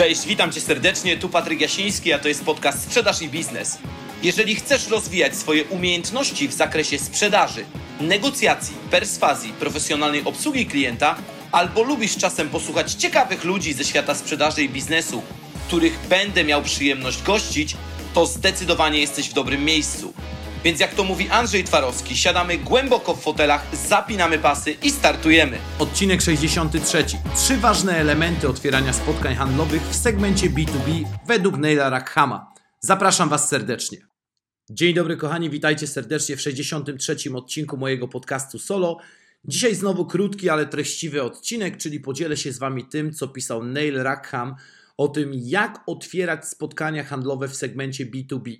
Cześć, witam cię serdecznie. Tu Patryk Jasiński, a to jest podcast Sprzedaż i Biznes. Jeżeli chcesz rozwijać swoje umiejętności w zakresie sprzedaży, negocjacji, perswazji, profesjonalnej obsługi klienta, albo lubisz czasem posłuchać ciekawych ludzi ze świata sprzedaży i biznesu, których będę miał przyjemność gościć, to zdecydowanie jesteś w dobrym miejscu. Więc jak to mówi Andrzej Twarowski, siadamy głęboko w fotelach, zapinamy pasy i startujemy. Odcinek 63. Trzy ważne elementy otwierania spotkań handlowych w segmencie B2B według Neila Rackhama. Zapraszam Was serdecznie. Dzień dobry kochani, witajcie serdecznie w 63. odcinku mojego podcastu Solo. Dzisiaj znowu krótki, ale treściwy odcinek, czyli podzielę się z Wami tym, co pisał Neil Rackham o tym, jak otwierać spotkania handlowe w segmencie B2B.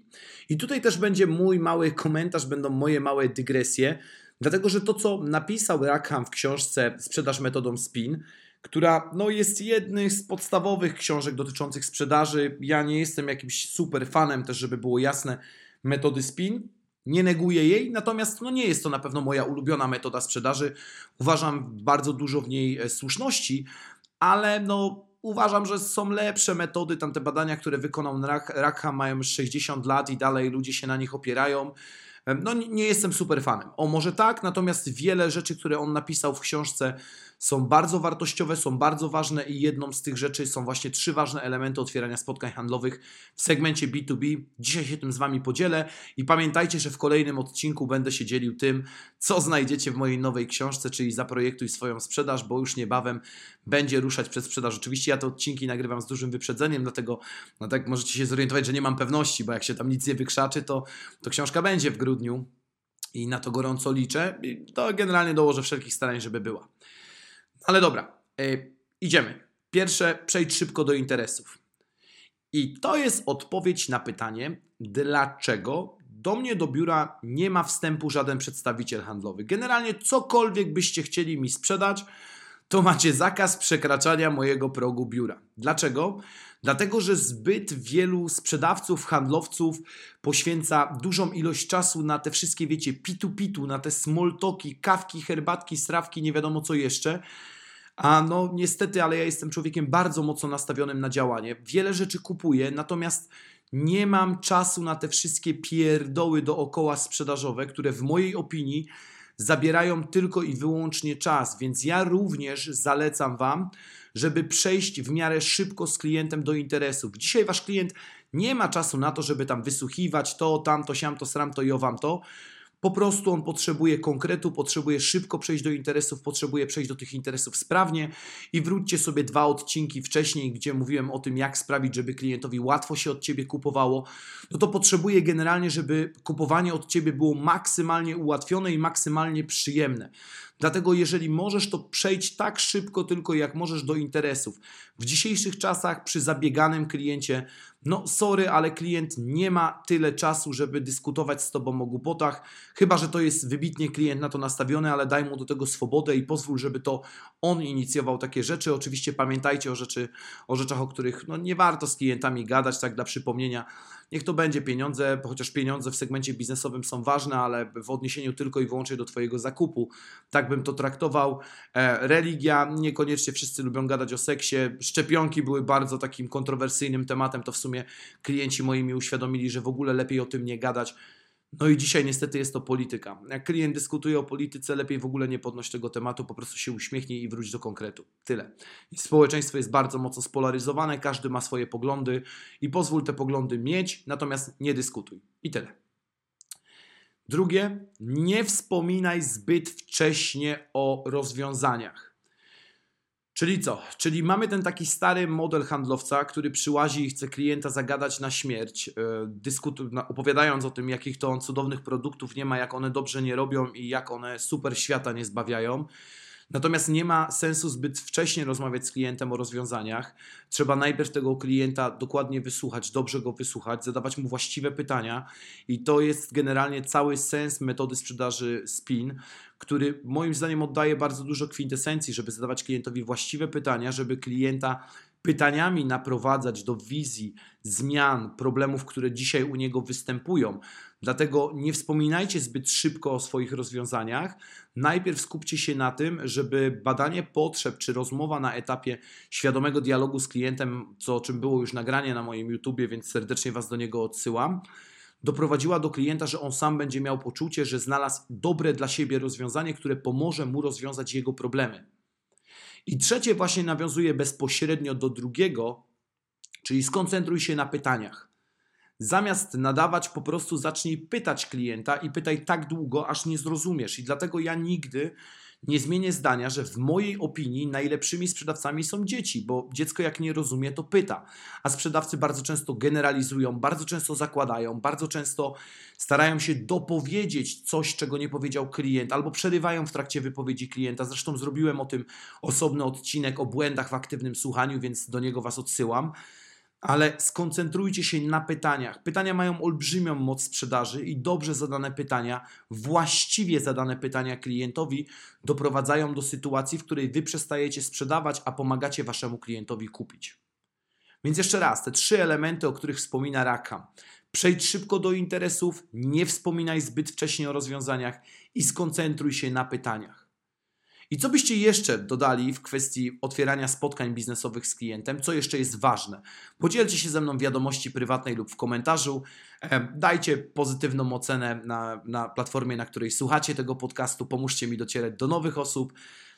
I tutaj też będzie mój mały komentarz, będą moje małe dygresje, dlatego że to, co napisał Rackham w książce Sprzedaż metodą SPIN, która no, jest jednym z podstawowych książek dotyczących sprzedaży. Ja nie jestem jakimś super fanem, też żeby było jasne, metody SPIN. Nie neguję jej, natomiast no, nie jest to na pewno moja ulubiona metoda sprzedaży. Uważam bardzo dużo w niej e, słuszności, ale no, uważam, że są lepsze metody. Tam te badania, które wykonał Rackham, mają już 60 lat i dalej ludzie się na nich opierają. No, nie jestem super fanem. O, może tak, natomiast wiele rzeczy, które on napisał w książce, są bardzo wartościowe, są bardzo ważne i jedną z tych rzeczy są właśnie trzy ważne elementy otwierania spotkań handlowych w segmencie B2B. Dzisiaj się tym z Wami podzielę i pamiętajcie, że w kolejnym odcinku będę się dzielił tym, co znajdziecie w mojej nowej książce, czyli Zaprojektuj swoją sprzedaż, bo już niebawem będzie ruszać przez sprzedaż. Oczywiście ja te odcinki nagrywam z dużym wyprzedzeniem, dlatego no tak możecie się zorientować, że nie mam pewności, bo jak się tam nic nie wykrzaczy, to, to książka będzie w grudniu i na to gorąco liczę. To generalnie dołożę wszelkich starań, żeby była. Ale dobra, yy, idziemy. Pierwsze, przejdź szybko do interesów. I to jest odpowiedź na pytanie, dlaczego do mnie do biura nie ma wstępu żaden przedstawiciel handlowy. Generalnie cokolwiek byście chcieli mi sprzedać, to macie zakaz przekraczania mojego progu biura. Dlaczego? Dlatego, że zbyt wielu sprzedawców, handlowców poświęca dużą ilość czasu na te wszystkie, wiecie, pitu-pitu, na te small talki, kawki, herbatki, strawki, nie wiadomo co jeszcze. A no niestety, ale ja jestem człowiekiem bardzo mocno nastawionym na działanie. Wiele rzeczy kupuję, natomiast nie mam czasu na te wszystkie pierdoły dookoła sprzedażowe, które w mojej opinii zabierają tylko i wyłącznie czas, więc ja również zalecam Wam, żeby przejść w miarę szybko z klientem do interesów. Dzisiaj Wasz klient nie ma czasu na to, żeby tam wysłuchiwać to, tamto, siamto, sramto i owam to. Po prostu on potrzebuje konkretu, potrzebuje szybko przejść do interesów, potrzebuje przejść do tych interesów sprawnie i wróćcie sobie dwa odcinki wcześniej, gdzie mówiłem o tym, jak sprawić, żeby klientowi łatwo się od Ciebie kupowało. No to potrzebuje generalnie, żeby kupowanie od Ciebie było maksymalnie ułatwione i maksymalnie przyjemne. Dlatego jeżeli możesz, to przejdź tak szybko tylko jak możesz do interesów. W dzisiejszych czasach przy zabieganym kliencie, no sorry, ale klient nie ma tyle czasu, żeby dyskutować z Tobą o głupotach, chyba że to jest wybitnie klient na to nastawiony, ale daj mu do tego swobodę i pozwól, żeby to on inicjował takie rzeczy. Oczywiście pamiętajcie o, rzeczy, o rzeczach, o których no, nie warto z klientami gadać, tak dla przypomnienia Niech to będzie pieniądze, chociaż pieniądze w segmencie biznesowym są ważne, ale w odniesieniu tylko i wyłącznie do Twojego zakupu. Tak bym to traktował. E, religia, niekoniecznie wszyscy lubią gadać o seksie. Szczepionki były bardzo takim kontrowersyjnym tematem. To w sumie klienci moi mi uświadomili, że w ogóle lepiej o tym nie gadać. No i dzisiaj niestety jest to polityka. Jak klient dyskutuje o polityce, lepiej w ogóle nie podnoś tego tematu, po prostu się uśmiechnij i wróć do konkretu. Tyle. Społeczeństwo jest bardzo mocno spolaryzowane, każdy ma swoje poglądy i pozwól te poglądy mieć, natomiast nie dyskutuj. I tyle. Drugie, nie wspominaj zbyt wcześnie o rozwiązaniach. Czyli co? Czyli mamy ten taki stary model handlowca, który przyłazi i chce klienta zagadać na śmierć, e, dyskutu, opowiadając o tym, jakich to on cudownych produktów nie ma, jak one dobrze nie robią i jak one super świata nie zbawiają. Natomiast nie ma sensu zbyt wcześnie rozmawiać z klientem o rozwiązaniach. Trzeba najpierw tego klienta dokładnie wysłuchać, dobrze go wysłuchać, zadawać mu właściwe pytania i to jest generalnie cały sens metody sprzedaży SPIN, który moim zdaniem oddaje bardzo dużo kwintesencji, żeby zadawać klientowi właściwe pytania, żeby klienta pytaniami naprowadzać do wizji zmian, problemów, które dzisiaj u niego występują. Dlatego nie wspominajcie zbyt szybko o swoich rozwiązaniach. Najpierw skupcie się na tym, żeby badanie potrzeb czy rozmowa na etapie świadomego dialogu z klientem, co o czym było już nagranie na moim YouTubie, więc serdecznie Was do niego odsyłam doprowadziła do klienta, że on sam będzie miał poczucie, że znalazł dobre dla siebie rozwiązanie, które pomoże mu rozwiązać jego problemy. I trzecie właśnie nawiązuje bezpośrednio do drugiego, czyli skoncentruj się na pytaniach. Zamiast nadawać, po prostu zacznij pytać klienta i pytaj tak długo, aż nie zrozumiesz. I dlatego ja nigdy nie zmienię zdania, że w mojej opinii najlepszymi sprzedawcami są dzieci, bo dziecko jak nie rozumie, to pyta. A sprzedawcy bardzo często generalizują, bardzo często zakładają, bardzo często starają się dopowiedzieć coś, czego nie powiedział klient, albo przerywają w trakcie wypowiedzi klienta. Zresztą zrobiłem o tym osobny odcinek o błędach w aktywnym słuchaniu, więc do niego Was odsyłam ale skoncentrujcie się na pytaniach. Pytania mają olbrzymią moc sprzedaży i dobrze zadane pytania, właściwie zadane pytania klientowi doprowadzają do sytuacji, w której wy przestajecie sprzedawać, a pomagacie waszemu klientowi kupić. Więc jeszcze raz, te trzy elementy, o których wspomina Raka. Przejdź szybko do interesów, nie wspominaj zbyt wcześnie o rozwiązaniach i skoncentruj się na pytaniach. I co byście jeszcze dodali w kwestii otwierania spotkań biznesowych z klientem? Co jeszcze jest ważne? Podzielcie się ze mną wiadomości prywatnej lub w komentarzu. E, Dajcie pozytywną ocenę na, na platformie, na której słuchacie tego podcastu. Pomóżcie mi docierać do nowych osób.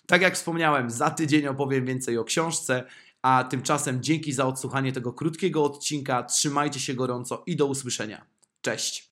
Tak jak wspomniałem, za tydzień opowiem więcej o książce. A tymczasem dzięki za odsłuchanie tego krótkiego odcinka. Trzymajcie się gorąco i do usłyszenia. Cześć.